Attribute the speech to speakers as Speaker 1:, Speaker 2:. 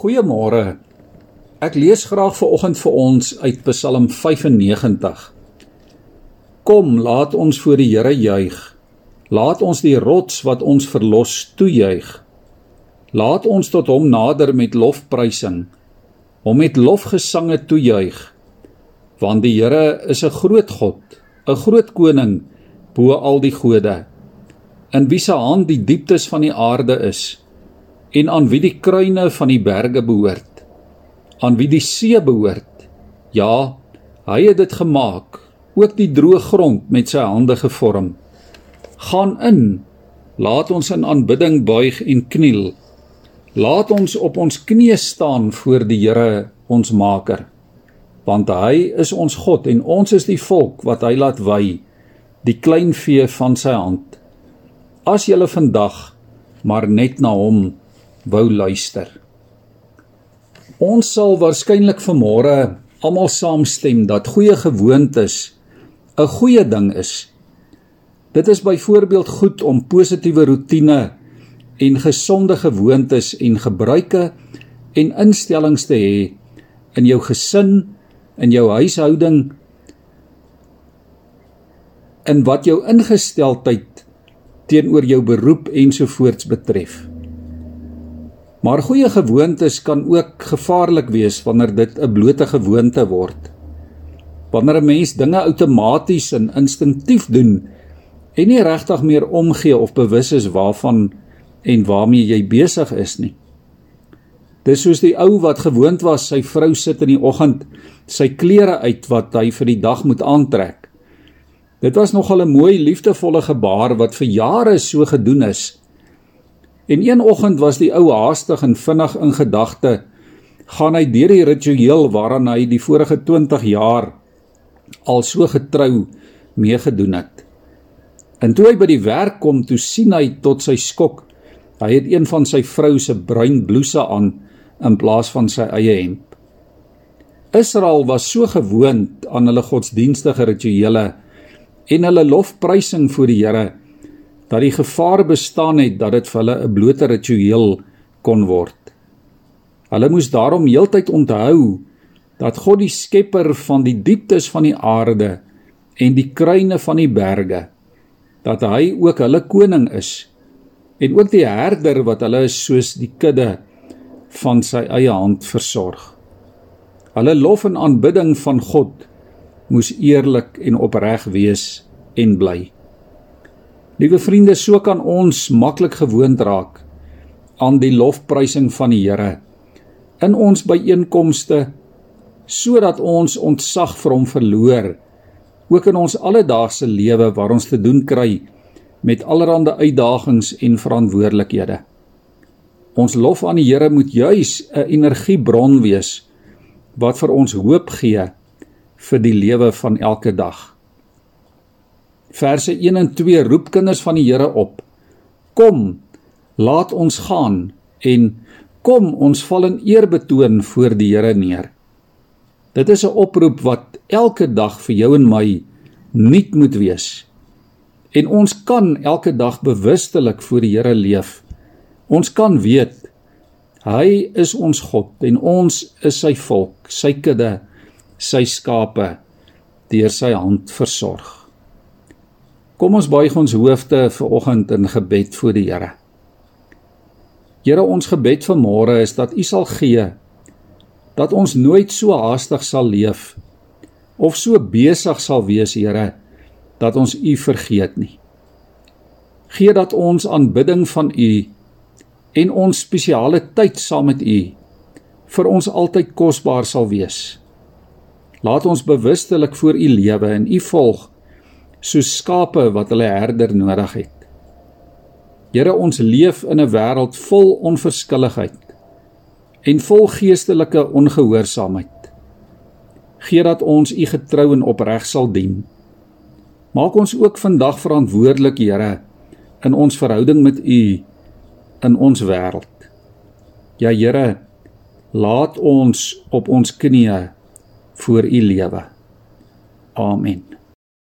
Speaker 1: Goeiemôre. Ek lees graag vir oggend vir ons uit Psalm 95. Kom, laat ons voor die Here juig. Laat ons die rots wat ons verlos toejuig. Laat ons tot hom nader met lofprysing, hom met lofgesange toejuig. Want die Here is 'n groot God, 'n groot koning bo al die gode. In wie se hand die dieptes van die aarde is en aan wie die kruine van die berge behoort, aan wie die see behoort. Ja, hy het dit gemaak, ook die droë grond met sy hande gevorm. Gaan in, laat ons in aanbidding buig en kniel. Laat ons op ons knieë staan voor die Here, ons Maker. Want hy is ons God en ons is die volk wat hy laat wy, die klein vee van sy hand. As jy vandag maar net na hom wou luister. Ons sal waarskynlik vanmôre almal saamstem dat goeie gewoontes 'n goeie ding is. Dit is byvoorbeeld goed om positiewe rotine en gesonde gewoontes en gebruike en instellings te hê in jou gesin, in jou huishouding, in wat jou ingesteldheid teenoor jou beroep ensovoorts betref. Maar goeie gewoontes kan ook gevaarlik wees wanneer dit 'n blote gewoonte word. Wanneer 'n mens dinge outomaties en instinktief doen en nie regtig meer omgee of bewus is waarvan en waarmee jy besig is nie. Dis soos die ou wat gewoond was sy vrou sit in die oggend sy klere uit wat hy vir die dag moet aantrek. Dit was nogal 'n mooi liefdevolle gebaar wat vir jare so gedoen is. En een oggend was die ou haastig en vinnig in gedagte gaan hy deur die ritueel waaraan hy die vorige 20 jaar al so getrou meegedoen het. En toe hy by die werk kom, toe sien hy tot sy skok, hy het een van sy vrou se bruin blouse aan in plaas van sy eie hemp. Israel was so gewoond aan hulle godsdienstige rituele en hulle lofprysing voor die Here dat die gevaar bestaan het dat dit vir hulle 'n blote ritueel kon word. Hulle moes daarom heeltyd onthou dat God die skepper van die dieptes van die aarde en die kruine van die berge dat hy ook hulle koning is en ook die herder wat hulle is soos die kudde van sy eie hand versorg. Hulle lof en aanbidding van God moes eerlik en opreg wees en bly. Liewe vriende, so kan ons maklik gewoond raak aan die lofprysing van die Here in ons byeenkomste sodat ons ontzag vir hom verloor ook in ons alledaagse lewe waar ons te doen kry met allerlei uitdagings en verantwoordelikhede. Ons lof aan die Here moet juis 'n energiebron wees wat vir ons hoop gee vir die lewe van elke dag. Verse 1 en 2 roep kinders van die Here op. Kom, laat ons gaan en kom ons val in eer betoon voor die Here neer. Dit is 'n oproep wat elke dag vir jou en my nuut moet wees. En ons kan elke dag bewustelik voor die Here leef. Ons kan weet hy is ons God en ons is sy volk, sy kudde, sy skape deur sy hand versorg. Kom ons buig ons hoofde vir oggend in gebed voor die Here. Here, ons gebed vir môre is dat U sal gee dat ons nooit so haastig sal leef of so besig sal wees, Here, dat ons U vergeet nie. Gee dat ons aanbidding van U en ons spesiale tyd saam met U vir ons altyd kosbaar sal wees. Laat ons bewustelik voor U lewe en U volg soos skape wat hulle herder nodig het. Here, ons leef in 'n wêreld vol onverskilligheid en vol geestelike ongehoorsaamheid. Gee dat ons U getrou en opreg sal dien. Maak ons ook vandag verantwoordelik, Here, in ons verhouding met U in ons wêreld. Ja, Here, laat ons op ons knieë voor U lewe. Amen.